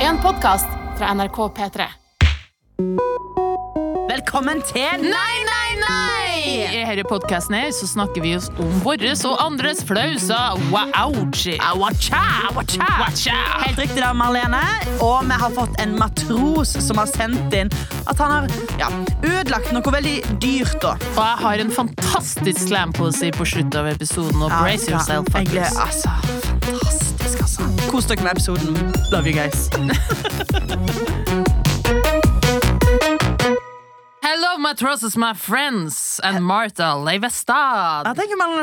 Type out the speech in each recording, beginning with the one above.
En podkast fra NRK P3. Velkommen til Nei, nei, nei! I denne podkasten her så snakker vi oss om våres og andres flauser. Wow-ouchi. Watcha, watcha. Watcha. Helt riktig da, Marlene. Og vi har fått en matros som har sendt inn at han har ja, ødelagt noe veldig dyrt. da. Og jeg har en fantastisk slam-pose på slutten av episoden. Og brace Ja, faktisk. Jeg altså, fantastisk, altså. Kos dere med episoden. Love you guys. Hello, my trousers, my friends, and Martha Leivestad.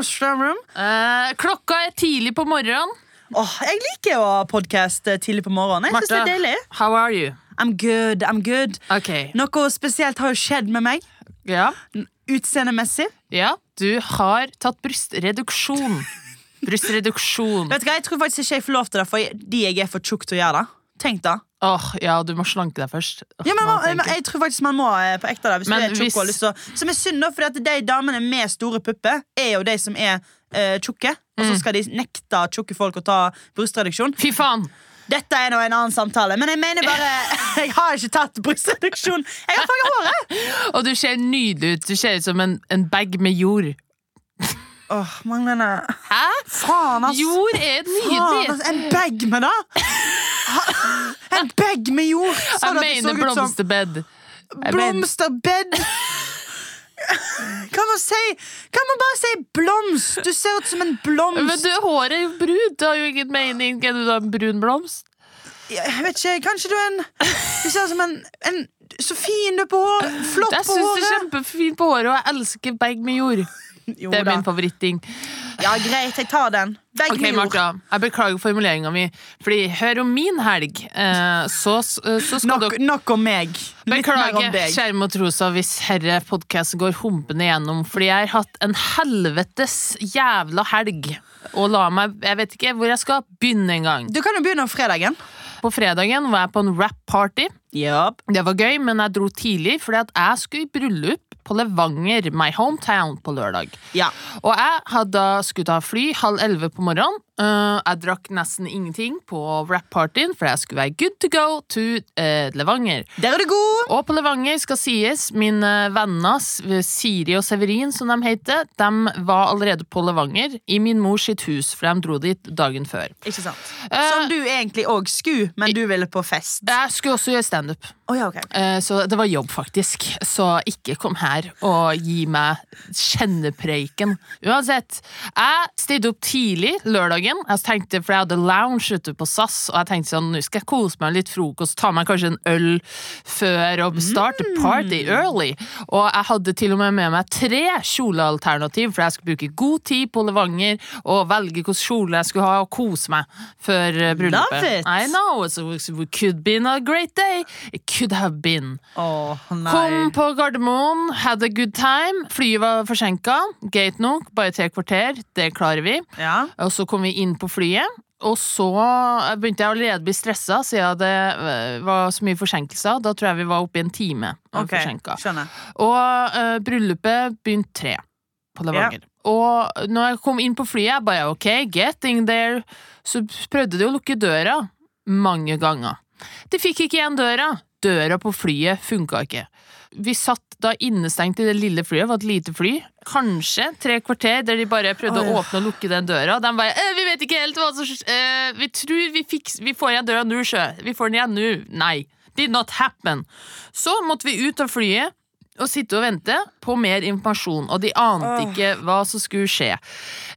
Strømrum. Eh, klokka er tidlig på morgenen. Åh, jeg liker å ha podcast eh, tidlig på morgenen. Jeg synes det er deilig. how are you? I'm good, I'm good. Ok, Noe spesielt har jo skjedd med meg. ja. Utseendemessig. Ja, du har tatt brystreduksjon. Brystreduksjon. Vet du hva, Jeg tror faktisk ikke jeg får lov til det fordi jeg er for tjukk til å gjøre det. Tenk da. Åh, ja, du må slanke deg først. Åh, Ja, men, man, tenker Jeg tror faktisk man må eh, på ekte det hvis Men du er tjukk hvis- og har lyst til å Som er synd, da, fordi at de damene med store pupper er jo de som er eh, tjukke. Og Mm. så skal de nekte tjukke folk å ta brystreduksjon. Fy faen! Dette er nå en annen samtale, men jeg mener bare Jeg har ikke tatt brystreduksjon. Jeg har farga håret! Og du ser nydelig ut. Du ser ut som en, en bag med jord. Åh, Magnene. Hæ? Faen, ass. Jord er Faen, nydelig. ass. En bag med det! En bag med jord! Så Jeg mener blomsterbed. Blomsterbed! Kan man si Kan man bare si blomst? Du ser ut som en blomst. Men du, håret er jo brunt. Det har jo ingen mening. Er du da en brun blomst? Jeg vet ikke, Kanskje du er en Du ser ut som en, en Så fin du er på hår. Flott Jeg på syns du er kjempefin på håret, og jeg elsker bag med jord. Jo Det er da. min favoritting. Ja, greit, jeg tar den. Begge Ok, med. Martha, jeg beklager formuleringa mi. Fordi hør om min helg, eh, så, så skal dere nok om meg. Beklager, skjerm kjære Motrosa, hvis herre podkast går humpende gjennom, fordi jeg har hatt en helvetes jævla helg. Og la meg Jeg vet ikke hvor jeg skal begynne engang. Du kan jo begynne om fredagen. På fredagen var jeg på en rap-party. Yep. Det var gøy, men jeg dro tidlig fordi at jeg skulle i bryllup på Levanger, my hometown, på lørdag. Ja. Og jeg hadde skulle ta fly halv elleve på morgenen. Uh, jeg drakk nesten ingenting på rap-partyen, for jeg skulle være good to go to uh, Levanger. Der er du god! Og på Levanger skal sies, mine venner eh, Siri og Severin, som de heter, de var allerede på Levanger i min mors sitt hus, for de dro dit dagen før. Ikke sant? Som du egentlig òg skulle, men du ville på fest. Jeg skulle også gjøre standup, Oh, ja, okay. så det var jobb, faktisk. Så ikke kom her og gi meg kjennepreiken. Uansett, jeg stidde opp tidlig lørdagen, jeg tenkte, for jeg hadde lounge ute på SAS, og jeg tenkte sånn, nå skal jeg kose meg med litt frokost, ta meg kanskje en øl før og starte party early. Og jeg hadde til og med med meg tre kjolealternativ, for jeg skulle bruke god tid på Levanger og velge hvilken kjole jeg skulle ha og kose meg før eh, bryllupet. Love it! I know, so it could been a great day. It could have been. Oh. Kom på Gardermoen, had a good time. Flyet var forsinka. Gate nok, bare tre kvarter. Det klarer vi. Ja. Og så kom vi inn på flyet. Og så begynte jeg allerede å bli stressa, siden det eh, var så mye forsinkelser. Da tror jeg vi var oppe i en time. Okay. Og uh, bryllupet begynte tre på Levanger. Og når jeg kom inn på flyet, jeg bare ok, getting there, så prøvde de å lukke døra mange ganger. De fikk ikke igjen døra. Døra på flyet funka ikke. Vi satt da innestengt i det lille flyet, det var et lite fly. Kanskje tre kvarter der de bare prøvde Oi. å åpne og lukke den døra. De bare eh, 'Vi vet ikke helt hva som eh, Vi tror vi, fiks, vi får igjen døra nå, sjø. Vi får den igjen nå. Nei. Did not happen. Så måtte vi ut av flyet og sitte og vente på mer informasjon, og de ante ikke hva som skulle skje.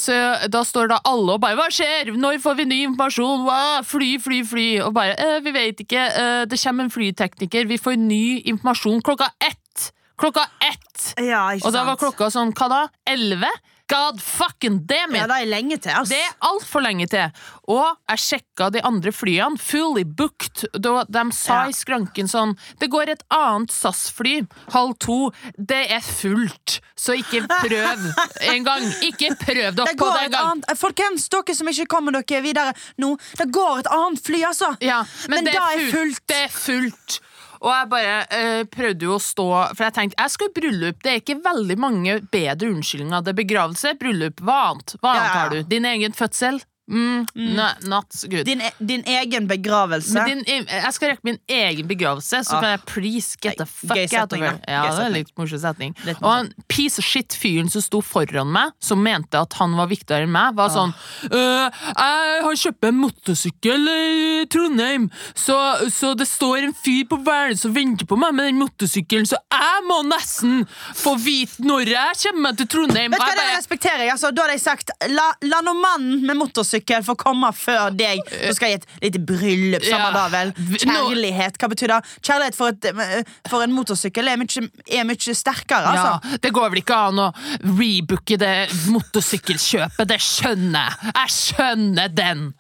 Så da står da alle og bare 'Hva skjer? Når får vi ny informasjon?' Wow, fly, fly, fly. Og bare eh, 'Vi vet ikke. Eh, det kommer en flytekniker. Vi får ny informasjon klokka ett'. Klokka ett! Ja, ikke Og da var klokka sånn, hva da? Elleve? God fucking damn Ja, det er lenge til, ass. Det er altfor lenge til. Og jeg sjekka de andre flyene. Fully booked. Da de sa Ja. i skranken sånn Det går et annet SAS-fly halv to. Det er fullt. Så ikke prøv engang. Ikke prøv dere Det på det engang. Folkens, dere som ikke kommer dere videre nå, det går et annet fly, altså! Ja, men, Men det er fullt. Det er fullt. Og jeg bare eh, prøvde jo å stå For jeg tenkte, jeg skal i bryllup. Det er ikke veldig mange bedre unnskyldninger. Det er begravelse, bryllup. Hva annet? Hva annet ja, ja. har du? Din egen fødsel? Mm, no, not good. Din, e- din egen begravelse. Men din, jeg skal rekke min egen begravelse, så Ah. kan jeg please get the fuck gøy out of here. Ja, det er litt morsom setning. Litt Og han piece of shit-fyren som sto foran meg, som mente at han var viktigere enn meg, var sånn «Øh, Jeg har kjøpt en motorsykkel i Trondheim, så, så det står en fyr på Værnes og venter på meg med den motorsykkelen, så jeg må nesten få vite når jeg kommer til Trondheim. Vet du hva, det respekterer jeg. Altså, da hadde jeg sagt La, la nå mannen med motorsykkel få komme før deg. Så skal jeg i et lite bryllup. Samme Ja. da vel. Kjærlighet, hva betyr det? Kjærlighet for, et, for en motorsykkel er mye, er mye sterkere, altså. Ja, det går vel ikke an å rebooke det motorsykkelkjøpet, det skjønner jeg. Jeg skjønner den.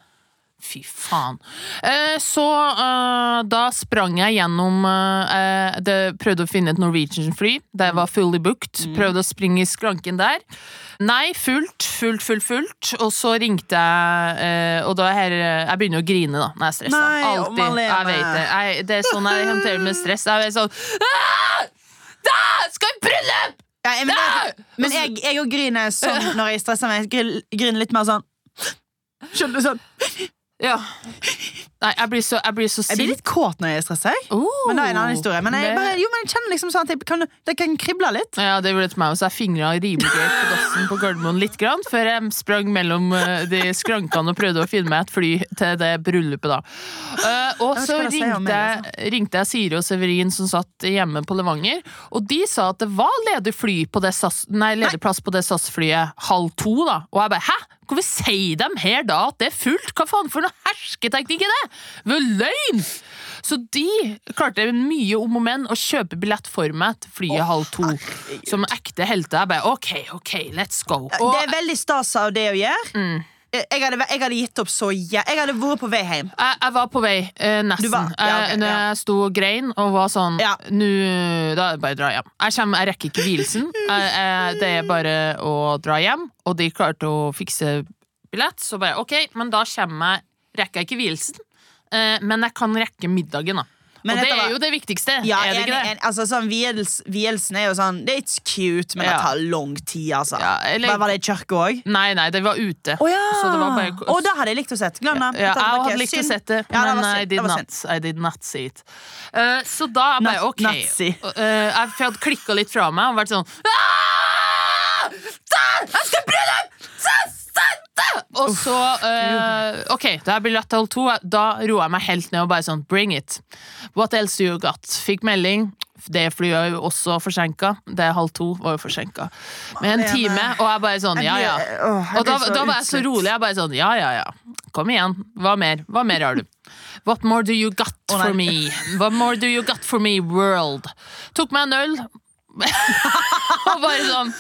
Fy faen. Eh, så eh, da sprang jeg gjennom eh, det, Prøvde å finne et Norwegian-fly. Det var fully booked. Prøvde å springe i skranken der. Nei, fullt, fullt, fullt, fullt. Og så ringte jeg, og da er her Jeg begynner å grine da når jeg er stressa. Alltid. Jeg vet det. Jeg, det er sånn jeg håndterer med stress. Jeg er sånn «Ah! Da skal vi bryllup! Ja, men men jeg, jeg griner sånn når jeg stresser meg. Jeg griner litt mer sånn Skjønner du sånn? Ja. Nei, jeg blir så, jeg blir så Jeg blir litt kåt når jeg er stressa. Oh, Men det er en annen historie. Men jeg, bare, jo, men jeg kjenner liksom sånn at jeg kan, det kan krible litt. Ja, det gjorde det til meg også. Jeg fingra rimelig greit på dassen på Gardermoen litt, grann, før jeg sprang mellom eh, de skrankene og prøvde å finne meg et fly til det bryllupet. da. Uh, og så ringte meg, jeg, ringte jeg Siri og Severin som satt hjemme på Levanger, og de sa at det var ledig, fly på det SAS, nei, ledig plass på det SAS-flyet halv to. da. Og jeg bare 'hæ?! Hvorfor sier de her da at det er fullt?! Hva faen for noe hersketeknikk er det?! Er løgn! Så de klarte mye om og men å kjøpe billett for meg til flyet halv to. Som ekte helter. Jeg bare OK, OK, let's go. Og, det er veldig stas av det å gjøre. Jeg, hadde, jeg hadde gitt opp så Jeg hadde vært på vei hjem. jeg, jeg var på vei, eh, nesten. Var- ja, okay, når ja. jeg sto og grein og var sånn Ja. Nå Da er det bare å dra hjem. Jeg, kommer, jeg rekker ikke vielsen. Jeg- jeg- det er bare å dra hjem. Og de klarte å fikse billett, så bare OK, men da kommer jeg Rekker jeg ikke vielsen, men jeg kan rekke middagen, da. Men og det er jo det viktigste. Ja, er det ikke det? altså, sånn, viels, Vielsen er jo sånn Det er it's cute, men det tar lang tid, altså. Ja, eller- Var- det i kirka òg? Nei, nei, det var ute. Oh, ja! Så det var bare og da hadde jeg likt å sett. Glem det. Ja, jeg hadde likt å se sett det, Ja, det men. I, did not. I did not see it. Uh, så da jeg bare OK. Uh, jeg for jeg hadde klikka litt fra meg og vært sånn «Ah! Der! Jeg skal i bryllup! Så- så- så!» Og så uh, OK, da jeg ble lett halv to, da roa jeg meg helt ned og bare sånn Bring it. What else do you got? Fikk melding. Det flyet er jo også forsinka. Det er halv to var jo forsinka. Med en time, og jeg bare sånn ja ja. Og da, da var jeg så rolig. Jeg bare sånn ja ja ja. Kom igjen. Hva mer? Hva mer har du? What more do you got for me? What more do you got for me, world? Tok meg en øl. og bare sånn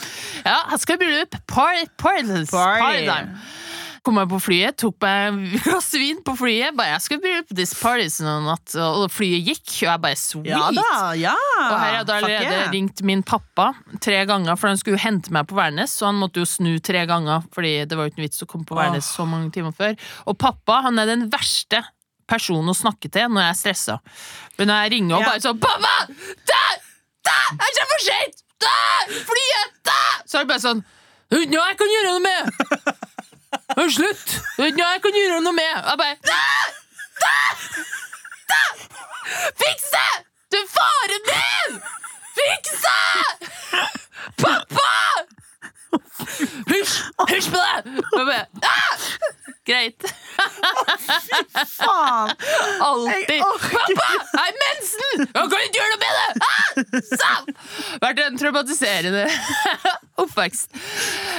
Ja, jeg skal i bryllup. Party, party, party time. Kom jeg på flyet, tok meg et glass vin på flyet. Bare, jeg skal bryllup, this party sånn at, Og flyet gikk, og jeg bare sweet. Ja da, ja. Og her hadde jeg allerede yeah. ringt min pappa tre ganger, for han skulle jo hente meg på Værnes, så han måtte jo snu tre ganger, fordi det var jo ikke vits å komme på Værnes så mange timer før. Og pappa han er den verste personen å snakke til når jeg er stressa. Men når jeg ringer og bare sånn 'Pappa! Der! Der! Jeg kommer for sent! Flyet! Der!' Så er det bare sånn 'Det er jeg kan gjøre noe med!' Er slutt! Det er jeg kan gjøre noe med! Jeg bare Da! Da! Da! Fiks det! Du er faren min! Fiks det! Pappa! Hysj! Hysj på deg! Ah! Greit. Faen. Alltid. Pappa! Jeg har mensen! Jeg kan ikke gjøre noe med det! Ah! Vært en traumatiserende oppvekst.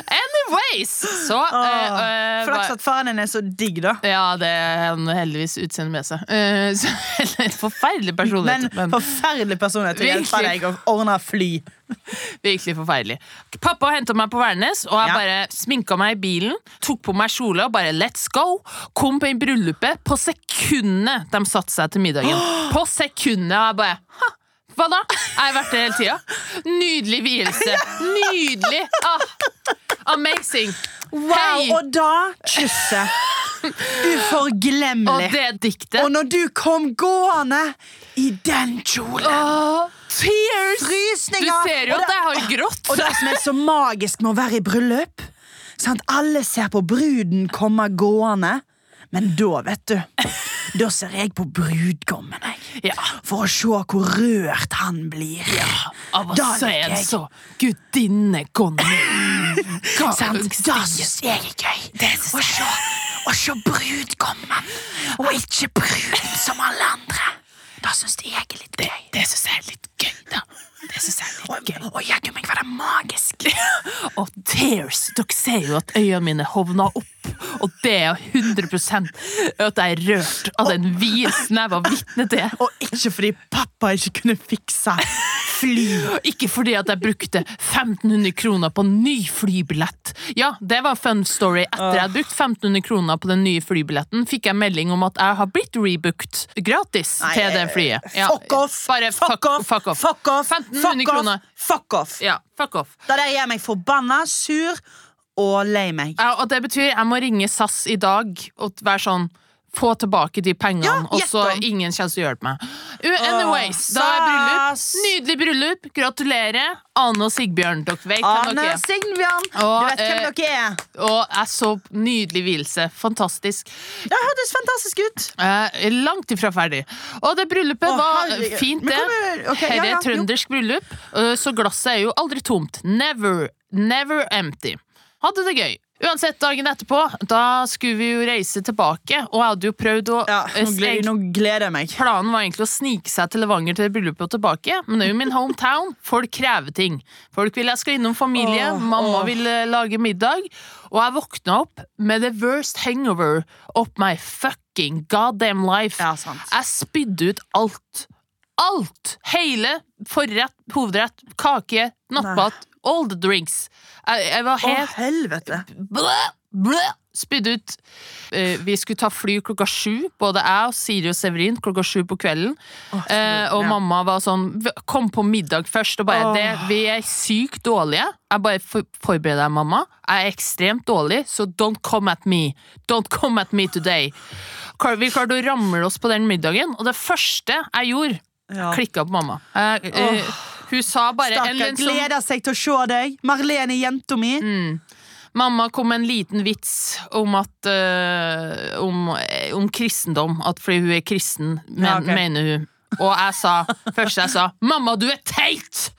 Anyways, så oh, uh, uh, Flaks at faren din er så digg, da. Ja, det er han heldigvis utseende med seg. Uh, så, forferdelig personlighet. Men, forferdelig personlighet til å hjelpe deg å ordne fly. virkelig forferdelig. Pappa henta meg på Værnes, og jeg Ja. bare sminka meg i bilen. Tok på meg kjole og bare let's go. Kom på en bryllupet på sekundet de satte seg til middagen. På sekundet. Og jeg bare ha, hva da? Jeg har vært der hele tida. Nydelig vielse. Nydelig. Ah, amazing. Wow, Hei. Og da kysset. Og Uforglemmelig. det diktet Og når du kom gående i den kjolen Åh, Tears! Du ser jo at jeg har grått. Og det som er så magisk med å være i bryllup, Sant? Alle ser på bruden komme gående. Men da, vet du Da ser jeg på brudgommen, jeg. Ja. For å se hvor rørt han blir. Av å se en jeg. så gudinnekonge. Sant? Da syns jeg er gøy. Å se, å se brudgommen, og ikke bruden som alle andre. Da syns jeg er litt gøy. Det syns jeg er litt gøy, da. Det synes jeg er litt Og, gøy. og jaggu meg var det magisk. Og tears, dere ser jo at øynene mine hovna opp, og det er 100 at jeg er rørt av den visen jeg var vitne til. Og ikke fordi pappa ikke kunne fikse fly. Ikke fordi at jeg brukte 1500 kroner på ny flybillett. Ja, det var fun story. Etter jeg hadde brukt 1500 kroner på den nye flybilletten, fikk jeg melding om at jeg har blitt rebooked gratis Nei, til det flyet. Ja, fuck off! Fuck, fuck, off! fuck off. Fuck off! 1500 fuck kroner. off! Fuck off! Ja, fuck off. Det der gjør meg forbanna, sur og lei meg. Ja, og det betyr jeg må ringe SAS i dag og være sånn få tilbake de pengene, Ja, og så ingen til å hjelpe meg. Anyways, oh, da er bryllup. Nydelig bryllup. Gratulerer. Ane og Sigbjørn, dere vet hvem dere er. Sigbjørn, du vet hvem eh, dere er. Og jeg så nydelig vielse. Fantastisk. Det hørtes fantastisk ut. Eh, langt ifra ferdig. Og det bryllupet oh, var fint, det. Her er ja, ja, trøndersk bryllup, eh, så glasset er jo aldri tomt. Never, never empty. Hadde det gøy. Uansett, dagen etterpå, da skulle vi jo reise tilbake, og jeg hadde jo prøvd å Ja, eh, nå, gleder, nå gleder jeg meg. Planen var egentlig å snike seg til Levanger til bryllupet og tilbake, men det er jo min hometown. Folk krever ting. Folk vil jeg skal innom familie, oh, mamma oh. vil eh, lage middag, og jeg våkna opp med the worst hangover of my fucking goddamn life. Ja. Jeg spydde ut alt. Alt! Hele forrett, hovedrett, kake, nattmat, all the drinks. Jeg, jeg var Å, helvete. Blæ, blæ, Spydd ut. Uh, vi skulle ta fly klokka sju, både jeg og Siri og Severin, klokka sju på kvelden. Eh, og ja. mamma var sånn Kom på middag først. Og bare oh. det, Vi er sykt dårlige. Jeg bare for, forbereder deg, mamma. Jeg er ekstremt dårlig, så don't come at me. Don't come at me today. Vi klarte å ramle oss på den middagen, og det første jeg gjorde, Ja. klikka på mamma. Eh, eh, hun sa bare Stakkar, en sånn gleder seg til å se deg. Marlene, jenta mi. Mm. Mamma kom med en liten vits om at uh, om, eh, om kristendom. At fordi hun er kristen, men, Ja, okay. mener hun. Og jeg sa først jeg sa 'mamma, du er teit'!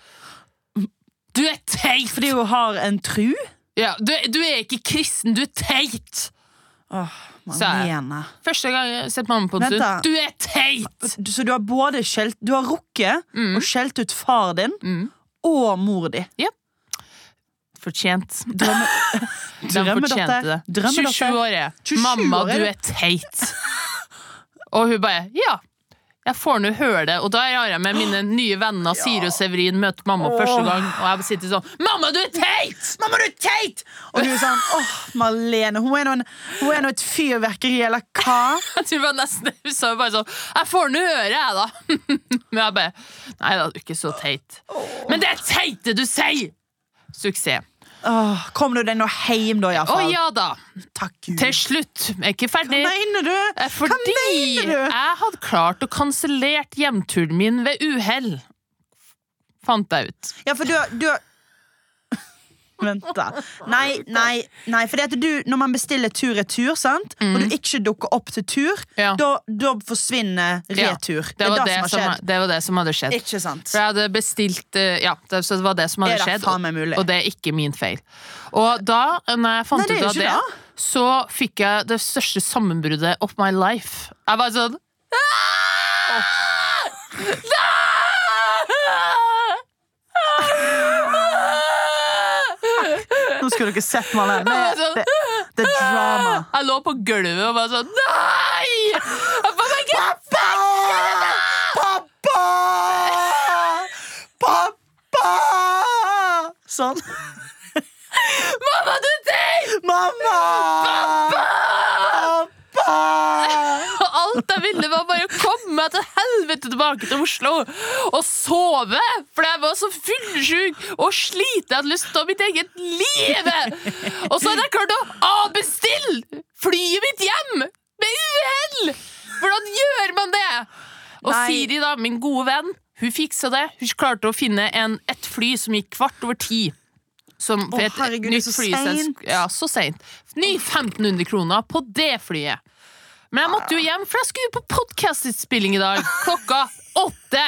Du er teit! Fordi hun har en tru. Ja, du, du er ikke kristen, du er teit! Åh, Jeg. Marlene. Første gang jeg har sett mamma på en stund. Du er teit! Så du har både skjelt Du har rukket Og skjelt ut far din Mm. og mor di. Fortjent. Drømme, Drømmedatter. fortjente det. 27 år er 27 Mamma, du. er teit. Og hun bare ja. Jeg får nå høre det, og da har jeg med mine nye venner Siri og Severin møtt mamma Åh. første gang, og jeg sitter sånn Mamma, du er teit! Mamma, du er teit! Og du er sånn åh, Marlene, hun er nå en- hun er nå et fyrverkeri, eller hva? Det var nesten Hun sa bare sånn Jeg får nå høre, jeg, da. Men jeg bare Nei da, du er ikke så teit. Men det er teit, det du sier! Suksess. Åh, kom du deg nå hjem, da, Å iallfall? ja da. Takk Gud. Til slutt. Jeg er ikke ferdig. Hva mener du? Fordi Hva mener du? jeg hadde klart å kansellert hjemturen min ved uhell. Fant jeg ut. Ja, for du, du har- Vent, da. Nei, nei, nei. At du, når man bestiller tur-retur, sant? og du ikke dukker opp til tur, Mm. Ja. da, da forsvinner Ja, retur. Det var det, som har som, det var det som hadde skjedd. Ikke sant? For jeg hadde bestilt eh, Ja, det, så det var det som hadde skjedd. og. Og det er ikke min feil. Og da når jeg fant Nei, ut av det, da. så fikk jeg det største sammenbruddet of my life. Jeg var sånn Nå skulle dere sett Marlene. Det, det, det er drama. Jeg lå på gulvet og bare sånn Nei! Jeg får meg ikke Pappa! Pappa! Sånn. Mamma, du er teit! Mamma! Pappa! Og alt jeg ville, var bare å komme meg til helvete tilbake til Oslo og sove! For jeg var så fullsjuk og sliten. Jeg hadde lyst til å ta mitt eget liv! Og så hadde jeg klart å avbestille flyet mitt hjem! Med uhell! Hvordan gjør man det? Og Nei. Siri, da, min gode venn, hun fiksa det. Hun klarte å finne en, et fly som gikk kvart over ti. Som, for Å, herregud, er så seint! Ja, så seint. Ny 1500 kroner på det flyet. Men jeg måtte jo hjem, for jeg skulle på podkastinnspilling i dag klokka åtte!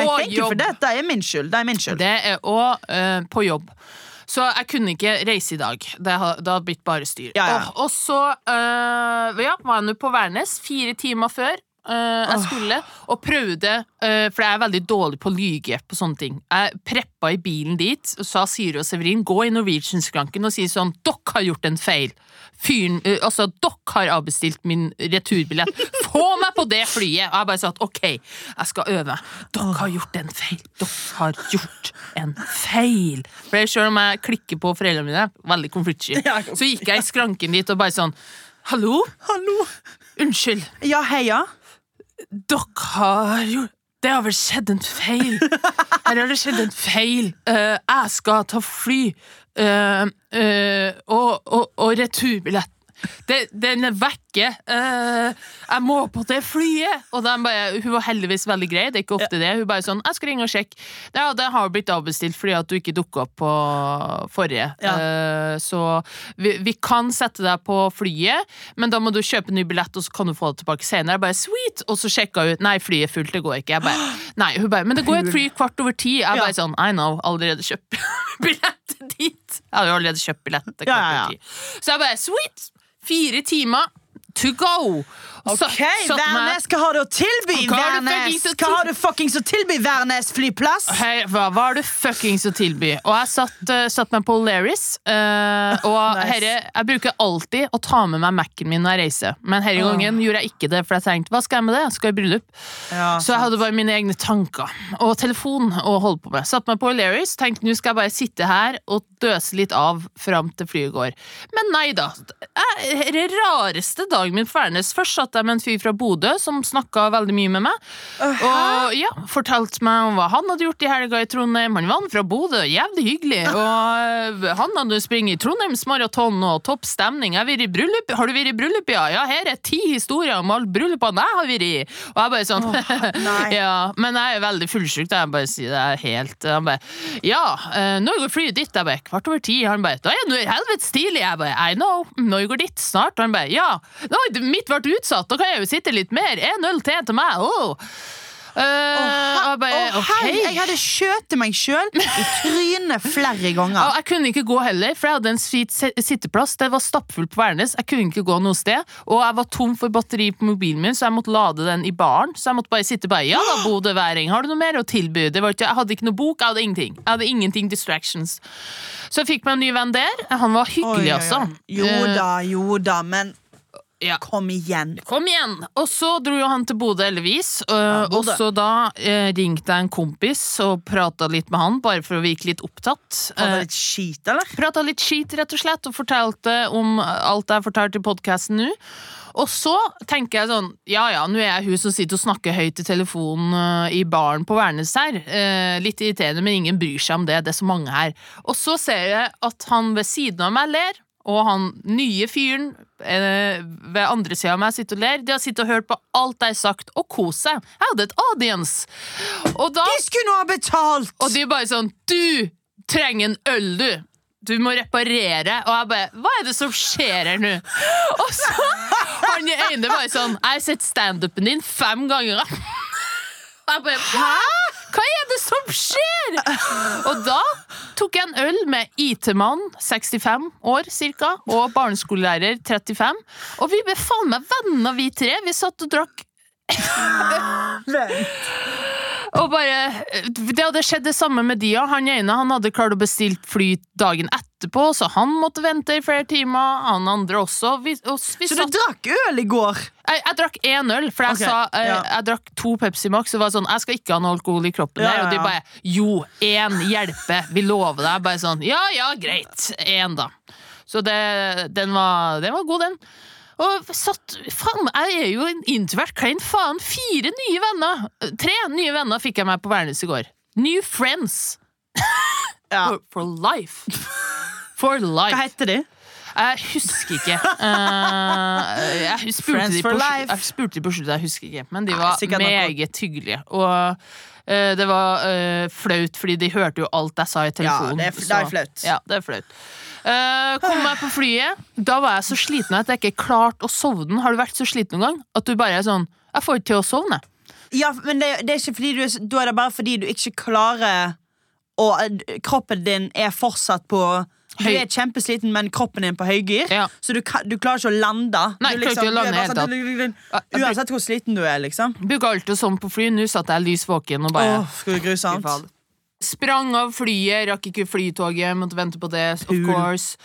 Og jobb. det. Det er min skyld. Det er min skyld. Det er òg uh, på jobb. Så jeg kunne ikke reise i dag. Det hadde blitt bare styr. Ja, ja. Og, og så uh, ja, var jeg nå på Værnes fire timer før. Eh, jeg skulle, og prøvde, uh, for jeg er veldig dårlig på å lyge på sånne ting. Jeg preppa i bilen dit, og sa Siri og Severin gå i Norwegian-skranken og si sånn Dere har gjort en feil. Fyren, uh, altså, dere har avbestilt min returbillett. Få meg på det flyet! Og jeg bare sa at ok, jeg skal øve. Dere har gjort en feil. Dere har gjort en feil. For selv om jeg klikker på foreldrene mine, veldig konfliktsky, så gikk jeg i skranken dit og bare sånn Hallo? Hallo. Unnskyld. Ja, heia. Dere har jo Det har vel skjedd en feil. Her har det skjedd en feil. Eh, jeg skal ta fly. eh, eh, og, og, og returbillett. Det, den er vekke. Uh, jeg må på det flyet! Og den bare, hun var heldigvis veldig grei. Det er ikke ofte det. Hun bare sånn 'Jeg skal ringe og sjekke'. Ja, det har blitt avbestilt fordi at du ikke dukka opp på forrige. Ja. Uh, så vi, vi kan sette deg på flyet, men da må du kjøpe ny billett, og så kan du få det tilbake senere. Jeg bare, sweet! Og så sjekka hun. Nei, flyet er fullt, det går ikke. Jeg bare, nei, hun bare, men det går et fly kvart over ti. Jeg Ja. bare sånn, I know, allerede kjøpt billett dit. Jeg hadde jo allerede kjøpt billett Ja, ja, ja. Så jeg bare, sweet! Fire timer to go! Så- Ok, Værnes, hva har du å tilby? Hva Værnes? Hva har du fuckings å tilby, Værnes flyplass? Hei, hva har du fuckings å tilby? Og jeg satt, uh, satt meg på Larris. Uh, og Nice. herre, jeg bruker alltid å ta med meg Mac-en min når jeg reiser. Men denne gangen gjorde jeg ikke det, for jeg tenkte hva skal jeg med det? Skal i bryllup. Ja, Så jeg hadde bare mine egne tanker og telefon å holde på med. Satt meg på Larris, tenkte nå skal jeg bare sitte her og døse litt av fram til flyet går. Men nei da. Det rareste dagen min på Værnes. Først satt jeg med en fyr fra Bodø som snakka veldig mye med meg. Og ja, fortalte meg om hva han hadde gjort i helga i Trondheim. Han var fra Bodø, jævlig hyggelig. Og øh, han hadde springet i Trondheims maraton og topp stemning. Har vært i. Har du vært i bryllup, ja? Ja, her er ti historier om alle bryllupene jeg har vært i. Og jeg bare sånn oh, Ja, men jeg er veldig fullsjuk. Jeg bare sier det er helt Han bare Ja, eh, når går flyet ditt? Jeg bare kvart over ti. Han bare Da er det helvetes tidlig. Jeg bare I know. Når går ditt? Snart. Han bare Ja. No, mitt ble utsatt. Da kan jeg jo sitte litt mer. En øl til til meg. Oh. Eh, og jeg Å, herre, jeg hadde skjøtet meg sjøl i trynet flere ganger. Og jeg kunne ikke gå heller, for jeg hadde en hvit sitteplass. Det var stappfullt på Værnes. Jeg kunne ikke gå noe sted. Og jeg var tom for batteri på mobilen min, så jeg måtte lade den i baren. Så jeg måtte bare sitte bare Ja da, Bodøværing, har du noe mer å tilby? Det var ikke, jeg hadde ikke noe bok, jeg hadde ingenting. Jeg hadde ingenting distractions. Så jeg fikk meg en ny venn der. Han var hyggelig, oi. altså. Jo Eh, da, jo da, men ja. kom igjen. Kom igjen! Og så dro jo han til Bodø, heldigvis. ja, og så da eh, ringte jeg en kompis og prata litt med han, bare for å virke litt opptatt. Var Eh, litt skit, eller? Prata litt skit, rett og slett, og fortalte om alt jeg fortalte i podkasten nå. Og så tenker jeg sånn, ja ja, nå er jeg hun som sitter og snakker høyt i telefonen uh, i baren på Værnes her. Uh, litt irriterende, men ingen bryr seg om det, det er så mange her. Og så ser jeg at han ved siden av meg ler, og han nye fyren eh, ved andre sida av meg sitter og ler. De har sittet og hørt på alt jeg har sagt, og kost seg. Jeg hadde et audience. Og da De skulle nå ha betalt! og de bare sånn Du trenger en øl, du. Du må reparere. Og jeg bare Hva er det som skjer her nå? Og så han ene bare sånn Jeg har sett standupen din fem ganger. Og jeg bare Hæ? Som skjer? Og da tok jeg en øl med IT-mann, 65 år cirka, og barneskolelærer, 35. Og vi ble faen meg venner, vi tre. Vi satt og drakk og bare, Det hadde skjedd det samme med de. ja. Han ene han hadde klart å bestille fly dagen etterpå, så han måtte vente i flere timer. Han andre også. Vi, og vi Så du drakk øl i går? jeg, jeg drakk én øl, for jeg okay, sa jeg, ja. Jeg drakk to Pepsi Max. Og var sånn, jeg skal ikke ha noe alkohol i kroppen. Ja, der, Og de bare Jo, én hjelper. Vi lover deg. Bare sånn Ja ja, greit. Én, da. Så det, den, var, den var god, den. Og satt, faen, jeg er jo en introvert klein faen. Fire nye venner. Tre nye venner fikk jeg meg på Værnes i går. New friends. Ja. For, for life. For Hva heter de? Jeg husker ikke. Eh, jeg spurte Friends de på, life. jeg spurte de på slutt, jeg husker ikke. Men de var meget hyggelige. Og eh, det var uh, flaut, fordi de hørte jo alt jeg sa i telefonen. det er det er flaut. Ja, det er flaut. Uh, kom meg på flyet. Da var jeg så sliten at jeg ikke klarte å sovne. Har du vært så sliten noen gang? At du bare er sånn Jeg får ikke til å sovne. Ja, men det, det er ikke fordi du er, Da er det bare fordi du ikke klarer Og eh, kroppen din er fortsatt på Du er kjempesliten, men kroppen din på høygir. Ja. Så du, du klarer ikke å lande. Nei, du er lande sånn- du- Uansett hvor sliten du er, liksom. Bruker alltid sånn på fly. Nå satt jeg lys våken og bare Åh, skal du grusomt? Sprang av flyet, rakk ikke flytoget, måtte vente på det, of Pul. course.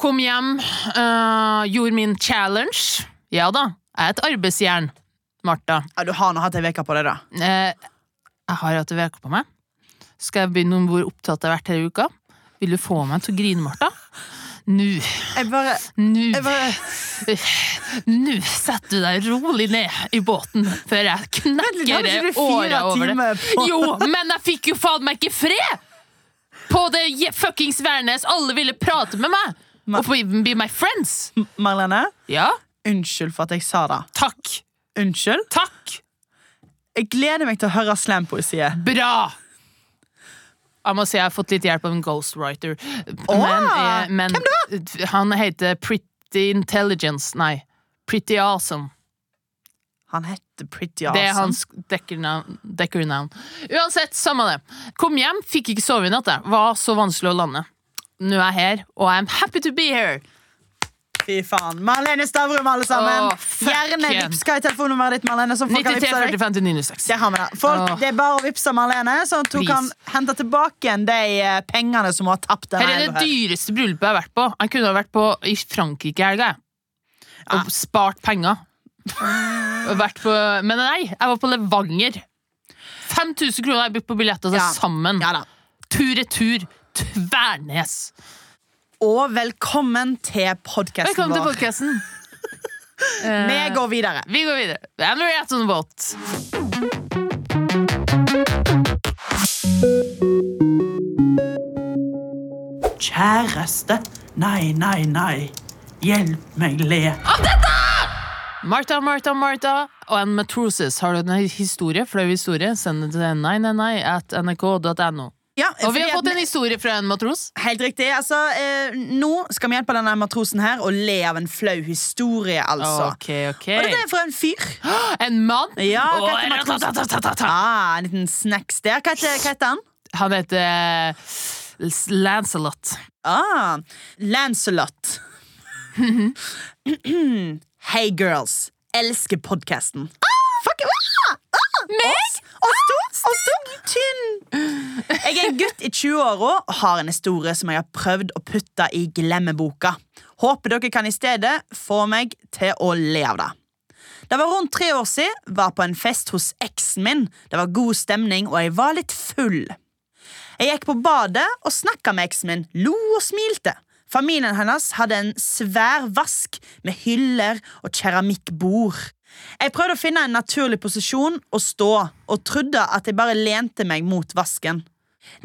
Kom hjem, uh, gjorde min challenge. Ja da, jeg er et arbeidsjern, Martha. Ja, du har nå hatt ei uke på det, da. Uh, jeg har hatt ei uke på meg. Skal jeg begynne om hvor opptatt jeg har vært hele uka? Vil du få meg til å grine, Martha? Nå, Jeg bare, nå jeg bare Nå setter du deg rolig ned i båten før jeg knekker åra over det. Jo, men jeg fikk jo faen meg ikke fred! På det fuckings Værnes. Alle ville prate med meg. Og Og even be my friends. Marlene, Ja, unnskyld for at jeg sa det. takk. Unnskyld. Takk. Jeg gleder meg til å høre slampoesiet. Bra! Jeg må si jeg har fått litt hjelp av en ghostwriter. Åh, Men, eh, men han heter Pretty Intelligence. Nei, Pretty Awesome. Han heter Pretty Awesome. Det er hans dekkernavn. Uansett, samme det. Kom hjem, fikk ikke sove i natt. Det Var så vanskelig å lande. Nå er jeg her, og I'm happy to be here. Fy faen. Marlene Stavrum, alle sammen. Åh, Gjerne vips hva er telefonnummeret ditt, Marlene. Som folk 93 kan 45 til 96. Det har vi da. Folk. Det er bare å vippse Marlene, sånn at hun Please. kan hente tilbake igjen de eh, pengene som hun har tapt. Her er det dyreste bryllupet jeg har vært på. Jeg kunne ha vært på i Frankrike i helga. Og Og spart penger. På, men nei, jeg var på Levanger. 5000 kroner har jeg brukt på billetter til Ja. sammen. Ja. Tur-retur Tvernes. Og velkommen til podkasten Velkommen til vår. podkasten. Vi går videre. Vi går videre. Henriette on the boat. Kjæreste, nei, nei, nei. Hjelp meg le. Av dette! Martha, Martha, Martha og en matrosis. Har du en historie? Flau historie? Send det til nei, nei, nei at nrk.no. Ja, Og vi har fått en historie fra en matros. Helt riktig. altså eh, Nå skal vi hjelpe denne matrosen her å le av en flau historie, altså. Ok, ok. Og dette er fra en fyr. En mann? Ja, hva heter matrosen? Ah, en liten snacks der. Hva heter, hva heter han? Han heter uh, Lancelot. Ah, Lancelot. Hei, girls. Elsker podkasten. Fuck, ah, Oss, oss to, oss to. Tynn. Jeg er en gutt i 20-åra og har en historie som jeg har prøvd å putte i glemmeboka. Håper dere kan i stedet få meg til å le av det. Det var rundt tre år siden, var på en fest hos eksen min. Det var god stemning, og jeg var litt full. Jeg gikk på badet og snakka med eksen min, lo og smilte. Familien hennes hadde en svær vask med hyller og keramikkbord. Jeg prøvde å finne en naturlig posisjon å stå, og trodde at jeg bare lente meg mot vasken.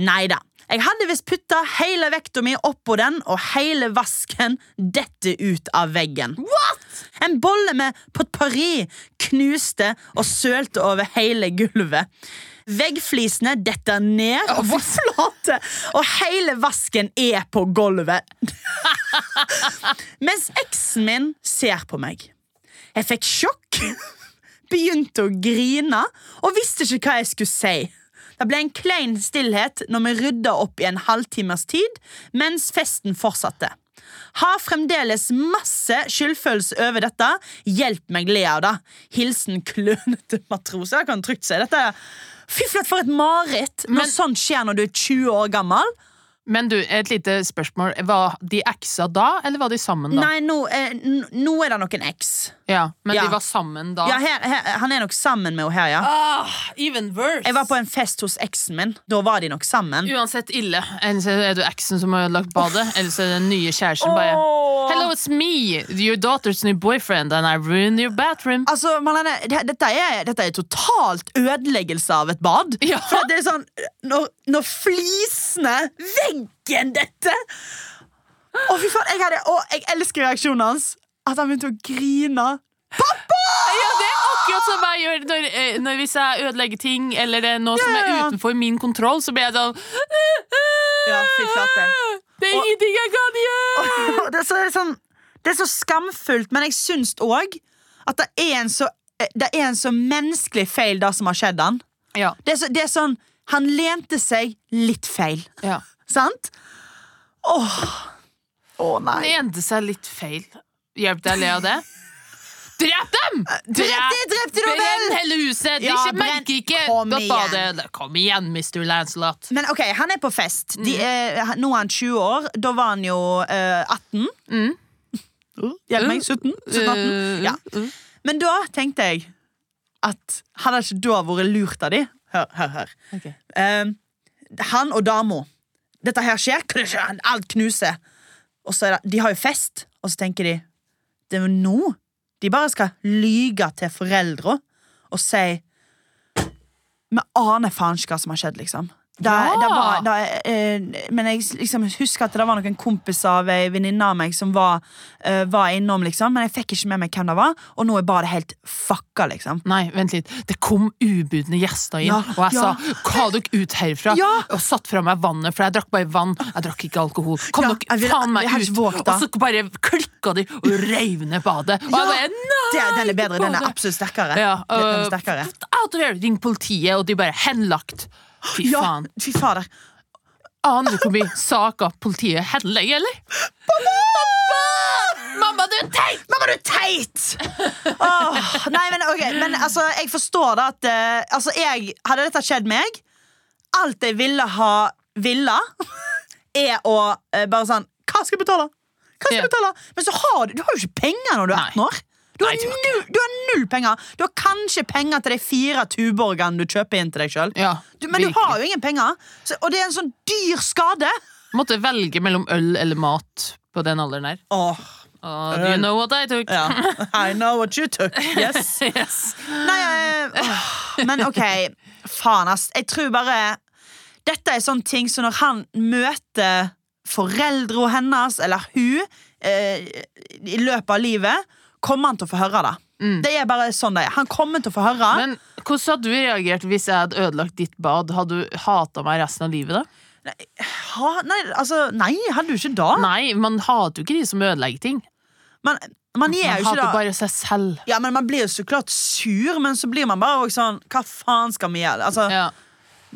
Nei da. Jeg hadde visst putta hele vekta mi oppå den, og hele vasken dette ut av veggen. What? En bolle med potpourri knuste og sølte over hele gulvet. Veggflisene detter ned og flate, og hele vasken er på gulvet. Mens eksen min ser på meg. Jeg fikk sjokk, begynte å grine og visste ikke hva jeg skulle si. Det ble en klein stillhet når vi rydda opp i en halvtimes tid, mens festen fortsatte. Har fremdeles masse skyldfølelse over dette. Hjelp meg le av det. Hilsen klønete matros. Jeg kan trygt si dette. Fy flate, for et mareritt når sånt skjer når du er 20 år gammel. Men du, et lite spørsmål. Var de eksa da, eller var de sammen da? Nei, nå, eh, nå er det nok en eks. Ja, Men Ja. de var sammen da? Ja, her, her, han er nok sammen med henne her, ja. Ah, even worse. Jeg var på en fest hos eksen min. Da var de nok sammen. Uansett ille. Enten er du eksen som har lagt badet, eller så er det den nye kjæresten bare Hello, it's me, your daughter's new boyfriend, and I ruined your bathroom. Altså, Marlene, dette er, dette er totalt ødeleggelse av et bad. Ja. For det er sånn Når, når flisene, veggen dette Å, fy faen, jeg, hadde, å, jeg elsker reaksjonen hans. At han begynte å grine. Pappa! Ja, det er akkurat som jeg gjør når, eh, når hvis jeg ødelegger ting, eller det er noe som er ja, ja. utenfor min kontroll, så blir jeg sånn Ja, fy flate. Det er ingenting jeg kan gjøre! det, er så, det, er sånn, det er så skamfullt, men jeg syns òg at det er en så det er en så menneskelig feil, det som har skjedd han. Ja. Det er, så, det er sånn Han lente seg litt feil. ja. Sant? Åh Å, nei. Lente seg litt feil. Hjelp deg å le av det. Drep dem! Drep de, drep de, da vel! Brenn hele huset! De Ja, ikke merker ikke Kom igjen. Kom igjen, Mr. Lancelot. Men ok, han er på fest. De Mm. er, nå er han 20 år. Da var han jo eh, 18. Mm. Hjelp meg. 17? 17 18. Uh, Ja. Men da tenkte jeg at hadde det ikke da vært lurt av de Hør, hør, hør. Okay. Eh, han og dama. Dette her skjer, alt knuser. Og så er det, De har jo fest, og så tenker de det er jo nå de bare skal lyge til foreldra og si Vi aner faen ikke hva som har skjedd, liksom. Det, Ja! da var, da, eh, men jeg liksom husker at det var noen kompiser av ei venninne av meg som var, eh, var innom, liksom. Men jeg fikk ikke med meg hvem det var, og nå er bare det helt fucka, liksom. Nei, vent litt. Det kom ubudne gjester inn, Ja, og jeg ja. sa 'hva dere ut herfra?' Ja. Og satt fra meg vannet, for jeg drakk bare vann. Jeg drakk ikke alkohol. Kom dere faen meg ut! ikke. Og så bare klikka de og reiv ned badet. Og jeg bare nei! Det, den er bedre. Den er absolutt sterkere. Ja, uh, den er sterkere. Out of here! Ring politiet, og de bare henlagt. Fy Ja, faen. fy fader. Aner du hvor mye saker politiet henlegger, eller? Pappa! Mamma, du er teit! Mamma, du er teit! Oh, nei, men, ok, men altså, jeg forstår da at uh, altså, jeg, Hadde dette skjedd meg Alt jeg ville ha ville, er å uh, bare sånn Hva skal jeg betale? Hva skal jeg Ja. betale? Men så har du, du har jo ikke penger når du er 18 år. Du har, null, du har null penger. Du har kanskje penger til de fire tuborgene du kjøper inn til deg sjøl. Ja, Men du har jo ingen penger, så, og det er en sånn dyr skade. Måtte velge mellom øl eller mat på den alderen der. Åh, Oh, do you know what I took? ja. I know what you took. Yes. yes. Nei, åh, men ok, faen ass. Jeg tror bare Dette er sånne ting som når han møter foreldre hennes, eller hun, eh, i løpet av livet, kommer han til å få høre det. Det er bare sånn det er. Han kommer til å få høre. Men hvordan hadde du reagert hvis jeg hadde ødelagt ditt bad? Hadde du hata meg resten av livet? da? ha, nei, altså, nei, hadde du ikke da? Nei, man hater jo ikke de som ødelegger ting. Man, man gjør jo ikke det. bare seg selv. Ja, men Man blir jo så klart sur, men så blir man bare sånn Hva faen skal vi gjøre? Altså, Ja.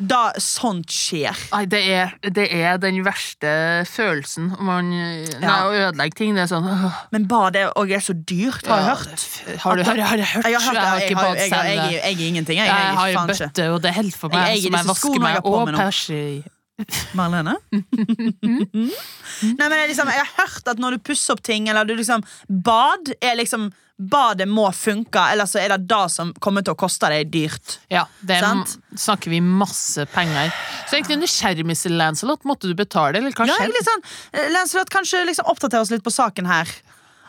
Da Sånt skjer. Nei, det er, det er den verste følelsen. Man, nei, Ja. Å ødelegge ting, det er sånn. Men bad er òg så dyrt, har jeg hørt. Har du, har, har du hørt? Jeg har hørt det. har Jeg, har, jeg, jeg, jeg, jeg er ingenting. Jeg, Jeg jeg, har er bøtte, og det holder for Jeg meg eier som jeg vasker jeg meg og. Marlene? Nei, men jeg, liksom, jeg har hørt at når du pusser opp ting, eller du liksom Bad er liksom Badet må funke, eller så er det det som kommer til å koste deg dyrt. Ja, det er, snakker vi masse penger. Så egentlig under Mr. Lancelot. Måtte du betale, eller hva skjedde? Ja, eh, Lancelot, kanskje liksom oppdatere oss litt på saken her.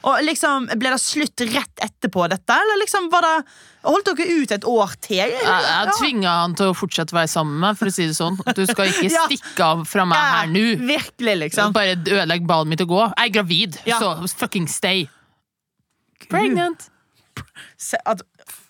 Og liksom, Ble det slutt rett etterpå dette, eller liksom var det Holdt dere ut et år til? Jeg, jeg tvinga han til å fortsette å være sammen med meg, for å si det sånn. Du skal ikke Ja. stikke av fra meg her nå. Virkelig, liksom. Bare ødelegge badet mitt og gå. Jeg er gravid, Ja. så fucking stay. Pregnant. Se, at,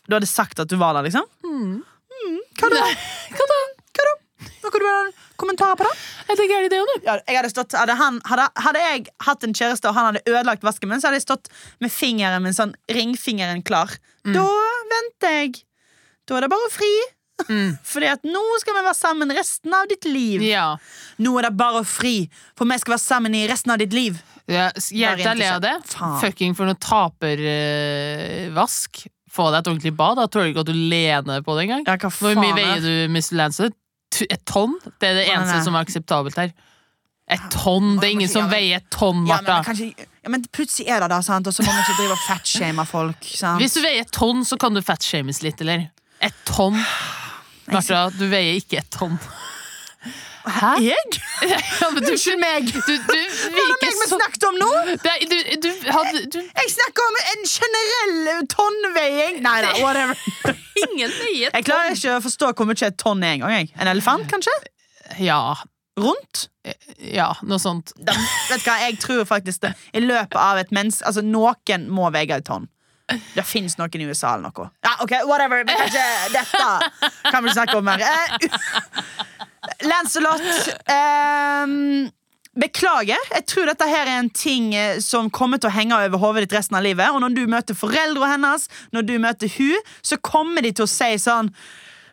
du hadde sagt at du var der, liksom? Mm, hva da? Hva da? Hva da? Kan du ha kommentar på det? Er det gærent, det også. Ja, jeg hadde, stått, hadde, han, hadde, hadde jeg hatt en kjæreste og han hadde ødelagt vasken min, så hadde jeg stått med fingeren min sånn ringfingeren klar. Da venter jeg. Da er det bare å fri. Fordi at nå skal vi være sammen resten av ditt liv. Ja. Nå er det bare å fri, for vi skal være sammen i resten av ditt liv. Ja Hjelp deg å le av det. Faen. Fucking for noe tapervask. Få deg et ordentlig bad. Da tør du ikke at du lener på det engang. Ja, Hvor mye er- veier du, Mr. Lancelot? Et tonn? Det er det eneste nei. som er akseptabelt her. Et tonn! Det er ingen som veier et tonn, Ja, men, Martha. kanskje, ja, men plutselig er det da, sant? og så må man ikke drive og fatshame folk. Sant? Hvis du veier et tonn, så kan du fatshames litt, eller? Et tonn. Martha, du veier ikke et tonn. Hæ? Jeg? Ja, du, Unnskyld meg! du, du Hva er det meg vi så snakket om nå? Det, du, du, hadde, du Jeg snakker om en generell tonnveiing. Nei da, whatever. Ingen veier Jeg klarer ikke å forstå hvor mye et tonn er engang. En elefant, kanskje? Ja. rundt. Ja, noe sånt. Da, vet du hva, Jeg tror faktisk det I løpet av et mens... Altså, noen må veie et tonn. Det fins noen i USA eller noe. Ja, ok, whatever Men kanskje dette kan vi snakke om mer. Lancelot um Beklager. Jeg tror dette her er en ting eh, som kommer til å henge over hodet ditt resten av livet. Og når du møter foreldrene hennes, når du møter hun, så kommer de til å si sånn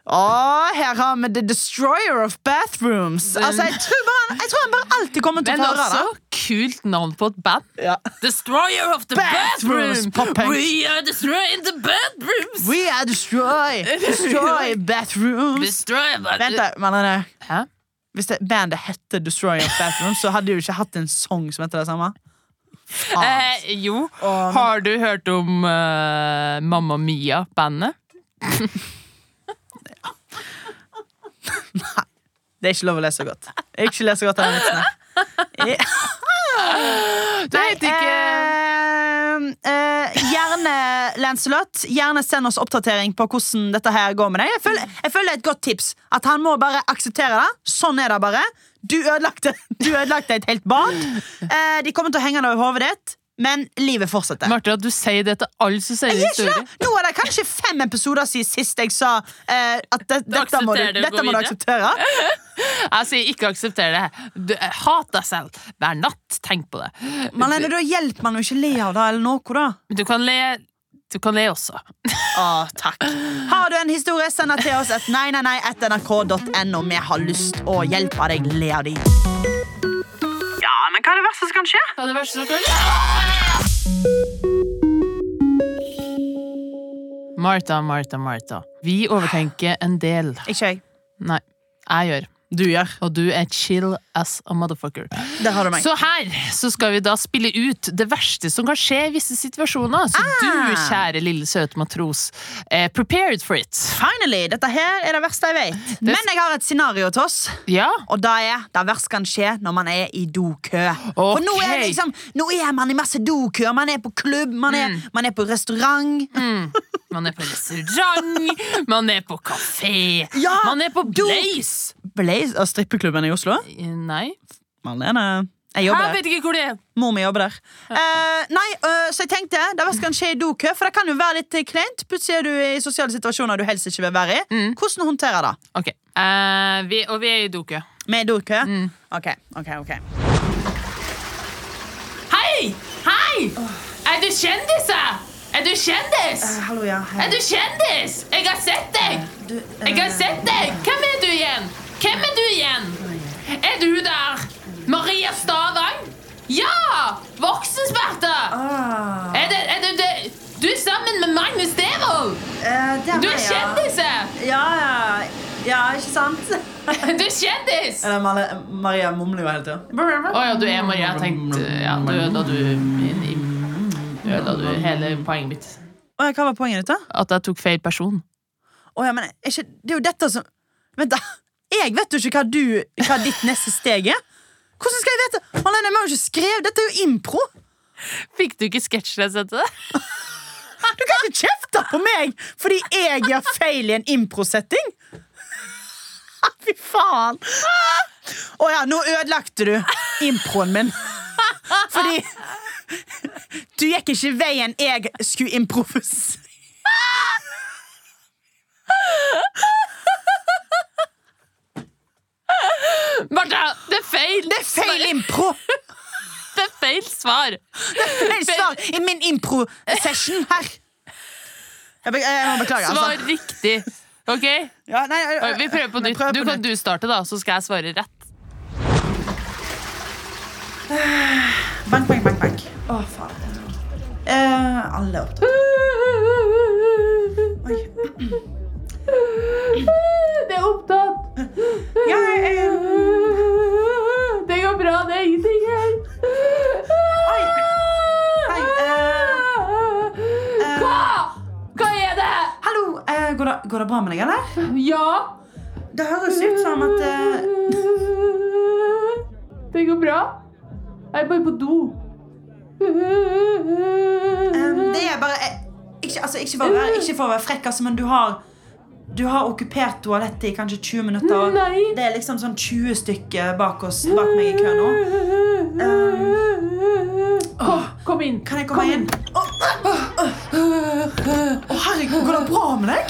å, her har vi The Destroyer of Bathrooms. Altså, jeg tror, bare, jeg tror han bare alltid kommer til å høre også det. kult navn på et band. Ja. Destroyer of the Bathrooms, bathroom. We are destroying the bathrooms. We are destroy, destroy bathrooms. Destroy Vent, da, Marlene. Hæ? Hvis det, bandet hette Destroyer of Bathrooms, så hadde jo ikke hatt en sang som heter det samme. Eh, jo. Åh, Har du hørt om uh, Mamma Mia-bandet? Det er ikke lov å lese godt. Jeg er ikke lese godt av den vitsen. her. Det heter ikke eh, eh, gjerne, Lancelot, gjerne send oss oppdatering på hvordan dette her går med deg. Jeg føler, jeg føler det er et godt tips. At han må bare akseptere det. Sånn er det bare. Du ødelagte, du ødelagte et helt bad. Eh, de kommer til å henge det over hodet ditt, men livet fortsetter. Martha, du sier det til alle som sier er historier. Nå er det kanskje fem episoder siden sist jeg sa eh, at det, dette, må du, dette må du akseptere. Jeg sier ikke aksepter det. Du, eh, hat deg selv. Hver natt, tenk på det. Malene, da hjelper man jo ikke le av det eller noe, da. Du kan le, du kan le også. Å, takk. Har du en historie, send den til oss et nei, nei, nei, etter nrk.no. Vi har lyst å hjelpe deg le av de. Hva er det verste som kan skje? Hva er det verste som kan skje? Martha, Martha, Martha. Vi overtenker en del. Ikke jeg. Nei, jeg gjør. Du gjør. Og du er chill as a motherfucker. Der har du meg. Så her så skal vi da spille ut det verste som kan skje i visse situasjoner. Så du, Ah. kjære lille søte matros, er prepared for it. Finally, dette her er det verste jeg vet. Men jeg har et scenario til oss. Ja, Og det er det verste kan skje når man er i dokø. For nå er, liksom, nå er man i masse dokøer. Man er på klubb, man er, Mm. man er på restaurant. Man er på restaurant, man er på kafé, Ja, man er på Blaze. Blaze av strippeklubben i Oslo. Nei, Malene. Jeg jeg jobber der. vet ikke hvor det er. Mor mi jobber der. Eh, nei, uh, så jeg tenkte det verste kan skje i dokø, for det kan jo være litt eh, kleint. Plutselig er du i sosiale situasjoner du helst ikke vil være i. Mm. Hvordan håndterer det? Ok, uh, vi, og vi er i dokø. Med dokø? Mm. Ok, ok, ok. Hei! Hei! Er du kjendis? Er du kjendis? hallo, ja. Er du kjendis? Jeg har sett deg! Jeg har sett deg! Hvem er du igjen? Hvem er du igjen? Er du der? Maria Stavang? Ja! Voksensperta! Ah, Er, det, er du det? Du er sammen med Magnus Devold! Uh, Du er kjendis! Ja. Ja, ja. Ja, ikke sant? Du er kjendis! Maria mumler jo hele tida. Å ja, du er Maria. Jeg tenkte Ja, ødela du min Du ødela du hele poenget mitt. Hva var poenget ditt, da? At jeg tok feil person. Å ja, men ikke, det er jo dette som Vent, da. Jeg vet jo ikke hva, du, hva ditt neste steg er. Hvordan skal jeg vite? Malene, vi har jo ikke skrevet Dette er jo impro. Fikk du ikke sketsjlesette? Du kan ikke kjefte på meg fordi jeg gjør feil i en improsetting. Fy faen. Å ja, nå ødelagte du improen min. Fordi du gikk ikke veien jeg skulle improvisere. Martha, det er feil! Det er feil impro! Det er feil svar. Det er Feil svar i min impro-session her. Jeg, be jeg må beklage, Svar altså. riktig. Ok, Ja, nei, Oi, Vi prøver på nytt. Du kan du starte, da, så skal jeg svare rett. Bank, bank, bank, bank. Å, faen. Eh, alle opp. Oi. Det er opptatt. Ja, eh, Det går bra, det er ingenting her. Oi. Hei, eh, Hva? Hva er det? hallo, eh, går, det, går det bra med deg, eller? Ja. Det høres ut som at eh, Det går bra. Jeg er bare på do. Eh, Det er bare eh, ikke, altså, ikke, for være, ikke for å være frekk, altså, men du har Du har okkupert toalettet i kanskje 20 minutter. Nei. Det er liksom sånn 20 stykker bak, oss, bak meg i kø nå. Kom, kom inn. Kan jeg komme inn? Å, oh, herregud, går det bra med deg?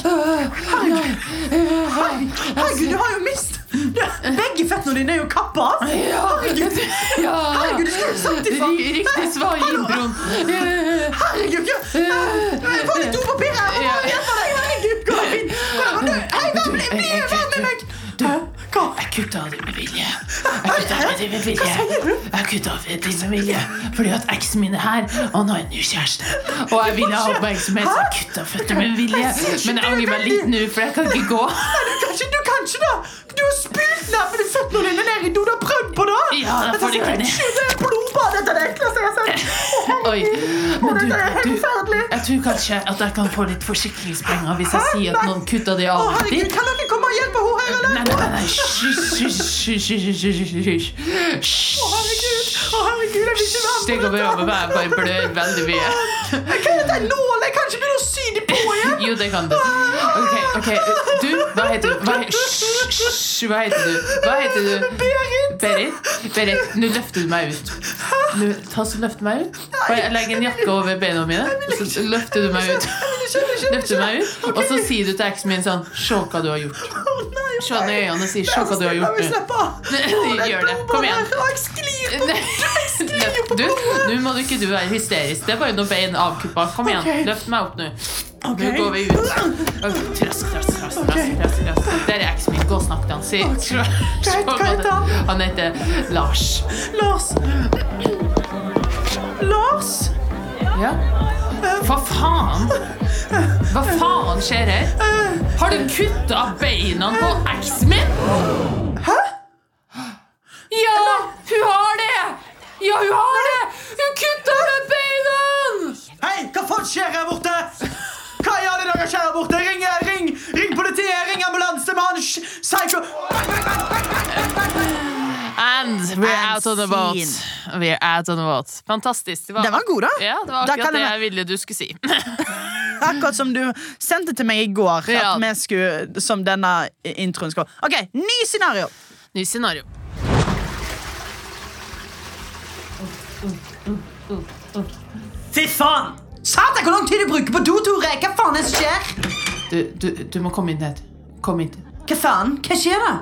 Herregud, herregud, herregud du har jo mist du, Begge føttene dine er jo kappa av. Herregud, Ja. herregud, du skulle jo sagt ifra. Ri- Riktig svar, Inbroen. Herregud, ja. Jeg får litt dopapir her. Herregud, går det fint? Hei, vær med, meg. Hæ? Jeg kutta det med vilje. Jeg kutta det med vilje. Jeg kutta det med vilje Fordi at eksen min er her, og han har en ny kjæreste. Og jeg ville ha oppmerksomhet, så jeg kutta føtter med vilje. Men jeg angrer meg litt nå, for jeg kan ikke gå. Du kan ikke, da. Du har spylt nærmere føttene dine ned i do. Du har prøvd på det. Ja, da får de ikke ned. Det er blodbad. Dette er det ekleste jeg har sett. Oi. Men du, Dette du. Jeg tror kanskje at jeg kan få litt forsikringspenger hvis jeg sier at noen kutta det av herregud, kan dere komme og hjelpe henne her, eller? Nei, nei, nei. Hysj. Å, herregud. Å, herregud, jeg vil ikke være bare blør veldig mye. Jeg kan ikke ta nål. Jeg kan ikke begynne å sy de på igjen. Jo, det kan du. Ok, ok. Du, hva heter du? Hva, he Hysj, hysj, hva heter du? Hva heter du? Berit. Berit? Berit, nå løfter du meg ut. Nå, ta så løft meg ut. Bare jeg legger en jakke over beina mine, og så løfter du meg ut. Løfter du meg ut, og så sier du til eksen min sånn Se hva du har gjort. Å, nei, Se i øynene og si Se hva du har gjort. Gjør det. Kom igjen. Jeg sklir på du, nå må du ikke du være hysterisk. Det er bare noen bein avkuppa. Kom igjen, løft meg opp nå. Okay. Nå går vi ut. Trask, trask, trask. Der er eksen min. Gå og snakk til han. Si? Han heter Lars. Lars. Lars. Ja. Hva faen? Hva faen skjer her? Har du kutta beina på eksen min? Hæ? Ja, hun har det! Ja, hun har det! Hun kutta med beina! Hei, hva faen skjer her borte? Hva i alle dager skjer her borte? Ring, ring, ring politiet, ring ambulanse sj- psycho... And we're And out on the boat. We're out on the boat. Fantastisk. Det var, Den var god, da. Ja, det var Da akkurat kan det jeg- jeg ville du skulle si. Akkurat som du sendte til meg i går. Ja. At vi skulle, som denne introen skal Ok, ny scenario. Ny scenario. Fy faen! Satan, hvor lang tid du bruker på do, Tore? Hva faen er det som skjer? Du, du, du må komme inn hit. Kom hit. Hva faen? Hva skjer da?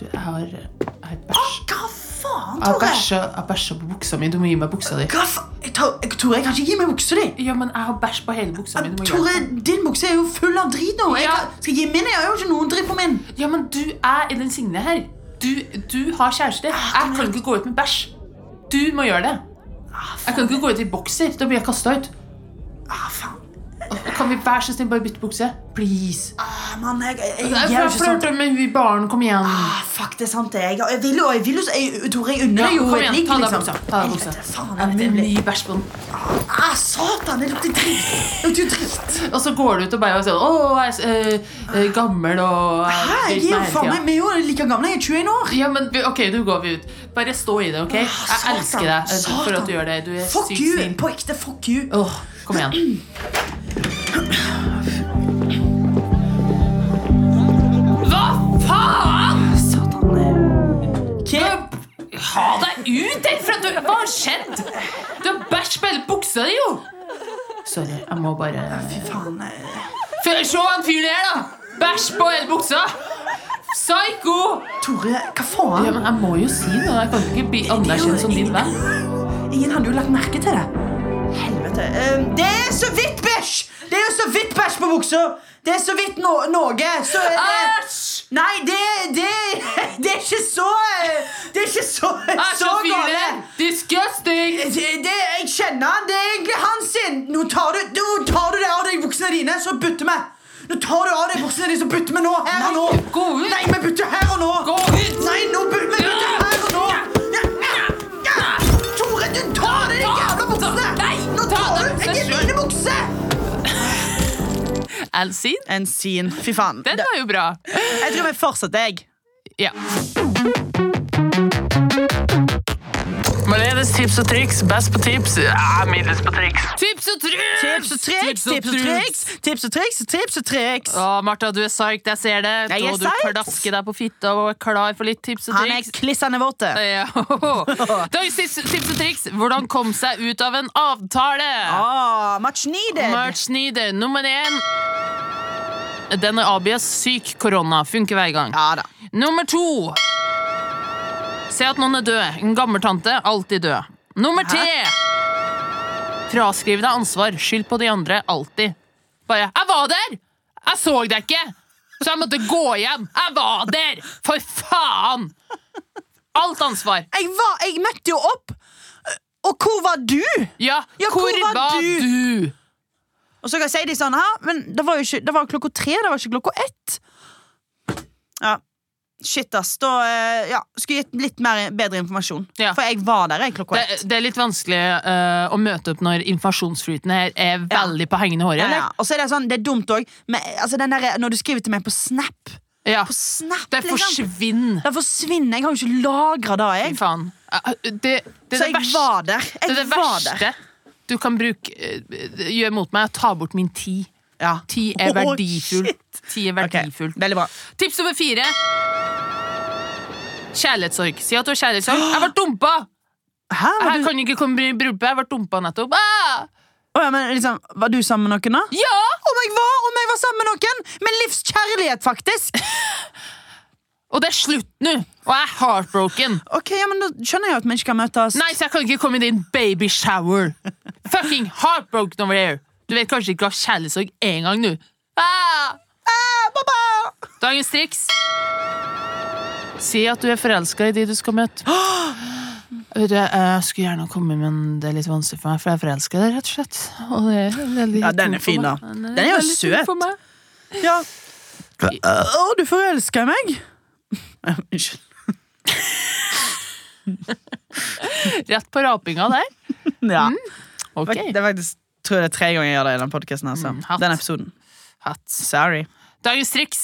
Du, jeg har, jeg har bæsj. Hva faen, Tore? jeg har bæsja på buksa mi. Du må gi meg buksa di. Hva faen? Tore, jeg kan ikke gi meg buksa di. Ja, men jeg har bæsj på hele buksa mi. Tore, din bukse er jo full av drit nå. Jeg Ja. kan, skal gi min? Jeg har jo ikke noen dritt på min. Ja, men du er i den Signe her. Du, du har kjæreste. Jeg kan ikke gå ut med bæsj. Du må gjøre det. Jeg kan ikke gå ut i bokser. Da blir jeg kasta ut. Ah, faen. Kan vi vær så snill bare bytte bukse? Please. Ah, man, jeg, jeg, jeg, Jeg jeg, sånn. flørter med barn. Kom igjen. Ah, fuck, det er sant det. Jeg, jeg vil jo, jeg vil jo, jeg, Tore, jeg unner jo et ligg, liksom. Ta deg buksa. Faen, Jeg jeg mye bæsj på den. Ah, satan, det lukter dritt. Det lukter dritt. Og så går du ut og bare sier Å, jeg er eh, eh, gammel og Hæ, jeg jeg er jo faen meg, vi er jo like gamle, jeg er 21 år. Ja, men ok, nå går vi ut. Bare stå i det, ok? Jeg satan, elsker deg eh, for at du gjør det. Du er Fuck you, på ekte, fuck you. Åh, kom igjen. Hva faen?! Satan. Ha deg ut derfra! Du, hva har skjedd? Du har bæsj på hele buksa di, jo! Sorry, jeg må bare Faen, eh. Fy- Se han fyren der, da! Bæsj på hele buksa! Psycho! Tore, hva faen? Ja, men Jeg må jo si noe. Jeg kan ikke bli anerkjent som din venn. Ingen hadde jo lagt merke til det. Helvete. Eh, det er så vidt bæsj! Det er jo så vidt bæsj på buksa! Det er så vidt no noe. Så er det! Nei, det, det, det er ikke så eh, Det er ikke så, så gale. Disgusting! Det, det, jeg kjenner han. Det er egentlig han sin. Nå tar du, nå tar du det av deg buksene dine, så bytter vi. Nå tar du av deg buksene dine, så bytter vi nå. Her og nå. Nei, gå ut! Nei, vi bytter her og nå. Gå ut! Nei, nå bytter vi Scene. Fy faen. Den var jo bra. Jeg tror vi fortsetter, jeg. Ja. Malene tips og triks. Best på tips. Ja, middels på triks. Tips og triks! Tips og triks, tips og triks, tips og triks, tips og triks. Å, Martha, du er psyched, jeg ser det. Jeg er og du klasker deg på fitta og er klar for litt tips og triks. Han er klissende våte. Ja. Dagens tips, tips og triks. Hvordan komme seg ut av en avtale. Ah, much needed. Much needed. Nummer én. Den er ABS syk korona. Funker hver gang. Ja da. Nummer to. Se at noen er død. En gammeltante, alltid død. Nummer tre. Fraskriv deg ansvar. Skyld på de andre, alltid. Bare 'Jeg var der! Jeg så deg ikke!' Så jeg måtte gå hjem. Jeg var der! For faen! Alt ansvar. Jeg, var, jeg møtte jo opp, og hvor var du? Ja, Ja, hvor, hvor var var du? du? Og så kan jeg si de sånn, her, Men det var jo ikke, det var klokka tre, det var ikke klokka ett. Ja. Shit, ass. Da eh, ja, skulle jeg gitt litt mer, bedre informasjon. Ja. For jeg var der jeg klokka Det, ett. det er litt vanskelig uh, å møte opp når informasjonsflyten her er veldig på hengende håret. Ja, ja. Og så er det sånn, det er dumt òg, altså, når du skriver til meg på Snap. Ja. På Snap Det liksom. forsvinner. Det forsvinner. Jeg har jo ikke lagra det, jeg. Det, det, er Så jeg verste, var der. det, er det verste der. du kan bruke eh, gjøre mot meg, er å ta bort min tid. Ja. Tid er verdifull. shit. Tid er verdifullt. verdifull. Veldig bra. Tips nummer fire. Kjærlighetssorg. Si at du har kjærlighetssorg. Jeg ble dumpa! Hæ? Var Jeg du, kan ikke komme i bryllupet. Jeg ble dumpa nettopp. Ah! Å, ja, men liksom, var du sammen med noen, da? Ja! Om jeg var om jeg var sammen med noen! Med livs kjærlighet, faktisk! Og det er slutt nå. Og jeg er heartbroken. Ok, ja, men Da skjønner jeg at vi ikke kan møtes. Nei, så jeg kan ikke komme i din baby shower. Fucking heartbroken over here. Du vet kanskje ikke hva kjærlighetssorg er engang nå. Ah! Baba! Dagens triks. Si at du er forelska i de du skal møte. Vet du, Jeg skulle gjerne komme, men det er litt vanskelig for meg, for jeg er forelska i deg, rett og slett. Og det er veldig Ja, den er fin, da. Den er jo søt. Ja. Å, du forelsker meg? Unnskyld. Rett på rapinga der. Ja. Ok. Det er faktisk tror jeg det er tre ganger jeg gjør det i den podcasten Altså. Mm. Den episoden. Hatt. Sorry. Dagens triks.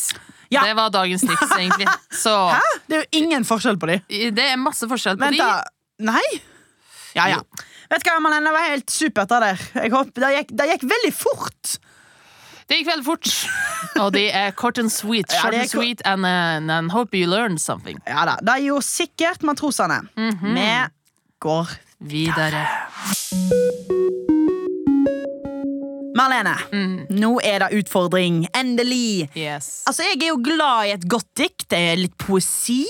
Ja. Det var dagens triks, egentlig. Så Hæ? Det er jo ingen forskjell på de. det er masse forskjell på Men de. da. Nei? Ja, ja. Vet du hva, Malene, Det var helt supert, av der. Jeg håper, det, gikk, det gikk veldig fort. Det gikk veldig fort. Og de er kort and sweet. Short er and sweet, and, uh, and hope you learned something. Ja da, Det gjorde sikkert matrosene. Mhm. Vi går Videre. Marlene, Mm. nå er det utfordring. Endelig. Yes. Altså, Jeg er jo glad i et godt dikt. Det er litt poesi.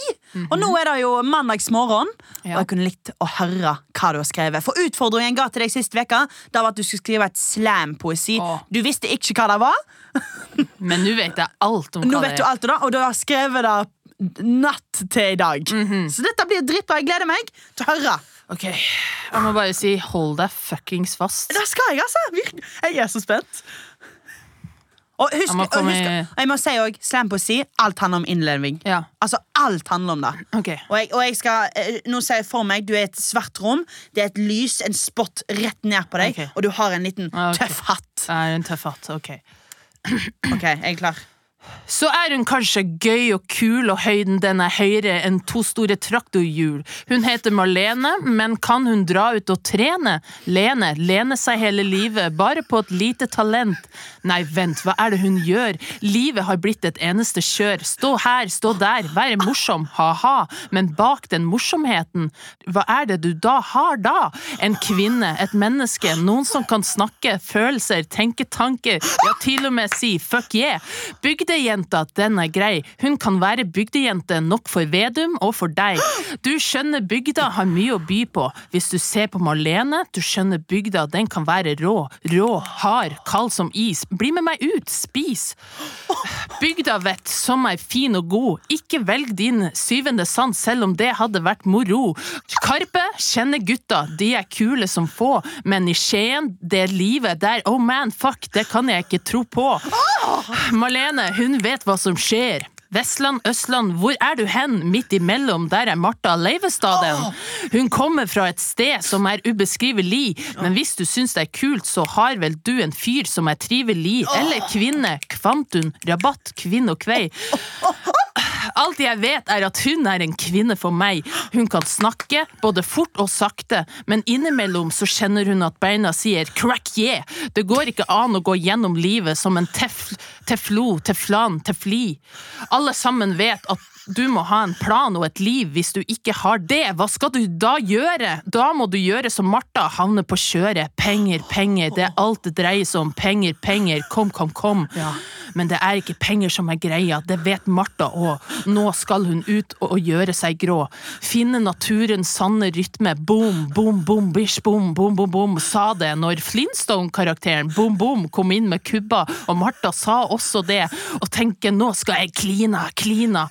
Og nå er det jo mandagsmorgen, Ja. og jeg kunne likt å høre hva du har skrevet. For utfordringen jeg ga til deg sist uke, var at du skulle skrive et slam-poesi. Oh. Du visste ikke hva det var. Men nå vet jeg alt om hva Nå vet det du er. alt, og, og du har skrevet det natt til i dag. Mhm. Så dette blir dritbra. Jeg gleder meg til å høre. Ok, Jeg må bare si hold deg fuckings fast. Det skal jeg, altså. Virkelig. Jeg er så spent. Og husk, Jeg må og husk jeg må si også, si, alt handler om innleving. Ja, Altså, alt handler om det. Okay. Og jeg, og jeg skal, eh, nå ser jeg for meg Du er i et svart rom, det er et lys, en spot rett ned på deg, okay. og du har en liten okay. tøff hatt. Det er en tøff hatt. Ok. Ok, jeg er klar. Så er hun kanskje gøy og kul, og høyden den er høyere enn to store traktorhjul. Hun heter Marlene, men kan hun dra ut og trene? Lene lene seg hele livet, bare på et lite talent. Nei, vent, hva er det hun gjør? Livet har blitt et eneste kjør. Stå her, stå der, være morsom, ha-ha. Men bak den morsomheten, hva er det du da har da? En kvinne, et menneske, noen som kan snakke, følelser, tenke tanker, ja, til og med si fuck yeah. Bygdejenta, den er grei. Hun kan være bygdejente nok for Vedum og for deg. Du skjønner bygda har mye å by på. Hvis du ser på Malene, du skjønner bygda, den kan være rå, rå, hard, kald som is. Bli med meg ut, spis. Bygda vet som er fin og god, ikke velg din syvende sans, selv om det hadde vært moro. Karpe kjenner gutta, de er kule som få, men i Skien, det livet der, oh man, fuck, det kan jeg ikke tro på. Marlene, hun vet hva som skjer. Vestland, Østland, hvor er du hen? Midt imellom, der er Martha Leivestaden. Hun kommer fra et sted som er ubeskrivelig, men hvis du syns det er kult, så har vel du en fyr som er trivelig, eller kvinne, kvantun, rabatt, kvinn og kvei. Alt jeg vet, er at hun er en kvinne for meg. Hun kan snakke, både fort og sakte, men innimellom så kjenner hun at beina sier crack yeah. Det går ikke an å gå gjennom livet som en tef, teflo, teflan, tefli. Alle sammen vet at du må ha en plan og et liv. Hvis du ikke har det, hva skal du da gjøre? Da må du gjøre som Martha, havne på kjøret. Penger, penger, det er alt det dreier seg om. Penger, penger, kom, kom, kom. Ja. Men det er ikke penger som er greia, det vet Martha òg. Nå skal hun ut og gjøre seg grå. Finne naturens sanne rytme. Boom, boom, boom, bish, boom, boom, boom, boom, sa det når Flintstone-karakteren Boom Boom kom inn med kubba, og Martha sa også det, og tenker nå skal jeg klina, klina.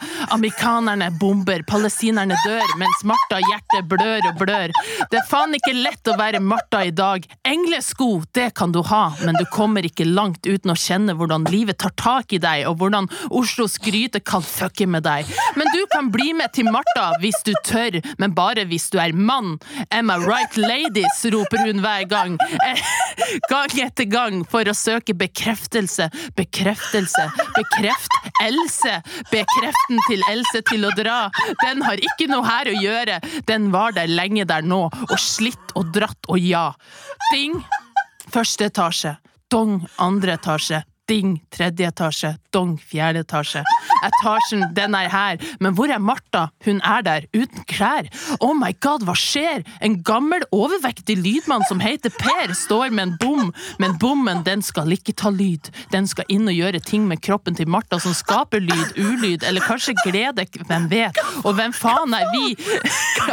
Amerikanerne bomber, palestinerne dør, mens Martha hjertet blør og blør. Det er faen ikke lett å være Martha i dag. Englesko, det kan du ha, men du kommer ikke langt uten å kjenne hvordan livet tar tak i deg, og hvordan Oslos gryte kan fucke med deg. Men du kan bli med til Martha hvis du tør, men bare hvis du er mann. Am I right, ladies? roper hun hver gang. Gang etter gang for å søke bekreftelse, bekreftelse, bekreft Else. Bekreften til Else til å dra. Den har ikke noe her å gjøre. Den var der lenge der nå, og slitt og dratt og ja. Ding! Første etasje. Dong, andre etasje. Ding, tredje etasje. Dong, fjerde etasje. Etasjen, den er her. Men hvor er Martha? Hun er der, uten klær. Oh my god, hva skjer? En gammel, overvektig lydmann som heter Per, står med en bom. Men bommen, den skal ikke ta lyd. Den skal inn og gjøre ting med kroppen til Martha som skaper lyd, ulyd, eller kanskje glede, hvem vet. Og hvem faen er vi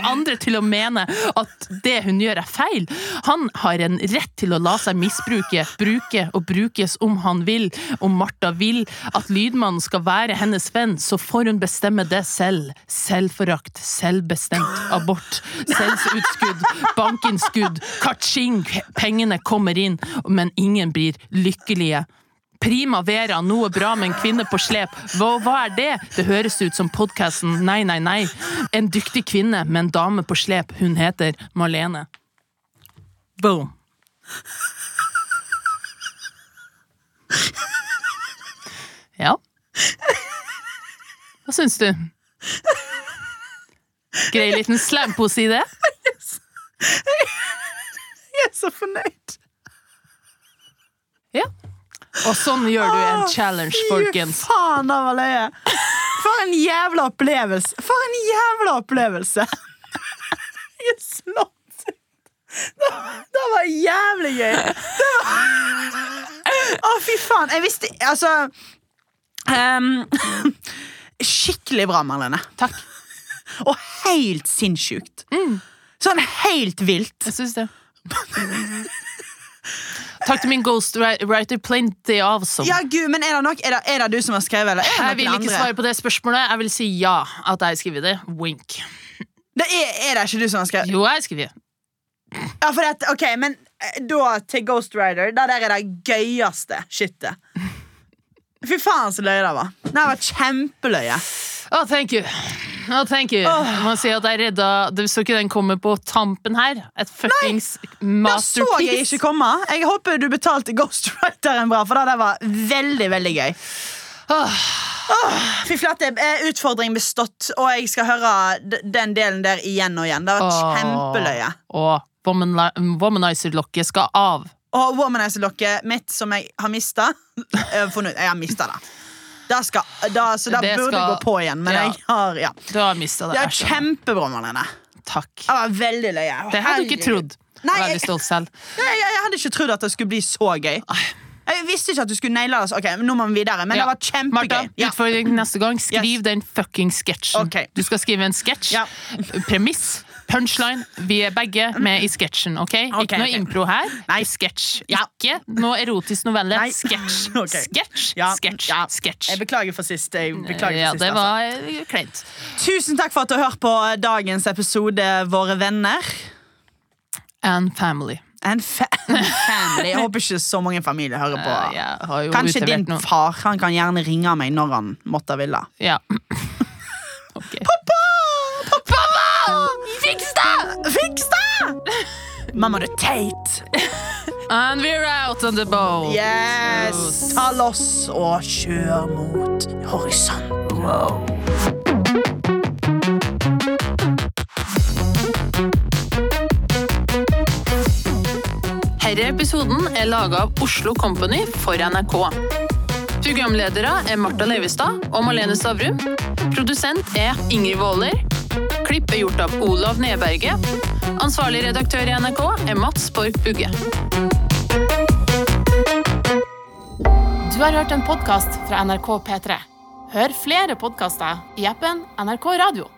andre til å mene at det hun gjør er feil? Han har en rett til å la seg misbruke, bruke og brukes om han vil. Om Martha vil at lydmannen skal være hennes venn, så får hun bestemme det selv. Selvforakt, selvbestemt abort, selvsutskudd, bankinnskudd, kaching, pengene kommer inn, men ingen blir lykkelige. Primavera, noe bra med en kvinne på slep. Hva, hva er det? Det høres ut som podkasten Nei, nei, nei. En dyktig kvinne med en dame på slep. Hun heter Marlene. Boom. Ja. Hva syns du? Grei liten slampoesi, det? Jeg er så fornøyd. Ja. Og sånn gjør du en challenge, folkens. Fy faen, det var løye. For en jævla opplevelse. For en jævla opplevelse. Jeg er slått ut. Det, det var jævlig gøy. Det var... Å, fy faen. Jeg visste Altså um, Skikkelig bra, Marlene. Takk. Og helt sinnssykt. Sånn helt vilt. Jeg syns det. Takk til min ghostwriter Plenty Awesome. som. Ja, gud, men Er det nok? Er det, er det du som har skrevet, eller er det Jeg vil ikke andre? svare på det spørsmålet. Jeg vil si ja, at jeg har skrevet det. Wink. Det er, er det ikke du som har skrevet? Jo, jeg har skrevet. Ja, for det, ok, men eh, da til Ghost Rider Det der er det gøyeste shitet Fy faen så løye det var. Det var kjempeløye. Oh, thank you. Oh, thank you. Jeg må si at jeg redda Du så ikke den komme på tampen her? Et fuckings Det så jeg ikke komme. Jeg håper du betalte Ghost Rideren bra For det der var veldig, veldig gøy. Åh, Fy flate, eh, utfordring bestått Og jeg skal høre den delen der igjen og igjen. Det var kjempeløye. Womani- womanizer-lokket skal av. Og womanizer-lokket mitt som jeg har Jeg har funnet jeg har mistet det da skal, da, Så da burde skal- gå på igjen Men ja. jeg har, ja Du har mista det. Det er kjempebra, Marlene Takk. Det var veldig løye Det hadde du ikke trodd. Nei, jeg, jeg, jeg hadde ikke trodd at det skulle bli så gøy Jeg visste ikke at du skulle naile det Ok, nå må vi videre Men Ja. det var kjempegøy Martha, ja. utfordring neste gang. Skriv Yes. den fucking sketsjen. Okay. Du skal skrive en sketsj. Ja. Premiss. Punchline. Vi er begge med i sketsjen. ok? okay Ikke noe okay. impro her. Nei. Sketsj. Ja. Ikke noe erotisk novelle. Sketsj. Okay. Sketsj. Ja, Sketsj. ja. Sketsj. Jeg beklager for sist jeg beklager Ja, for sist, det var altså. kleint. Tusen takk for at du har hørt på dagens episode Våre venner And family. And fa family Jeg håper ikke så mange familier hører på Uh, yeah. Kanskje din far Han kan gjerne ringe meg når han måtte ville Ja. Mamma, du er teit! And we're out on the boat. Yes! Ta loss og kjør mot horisont. Wow. Denne episoden er laga av Oslo Company for NRK. Programledere er Marta Leivestad og Malene Stavrum. Produsent er Ingrid Waaler. Klipp er gjort av Olav Nedberget. Ansvarlig redaktør i NRK er Mats Borg Bugge. Du har hørt en podkast fra NRK P3. Hør flere podkaster i appen NRK Radio.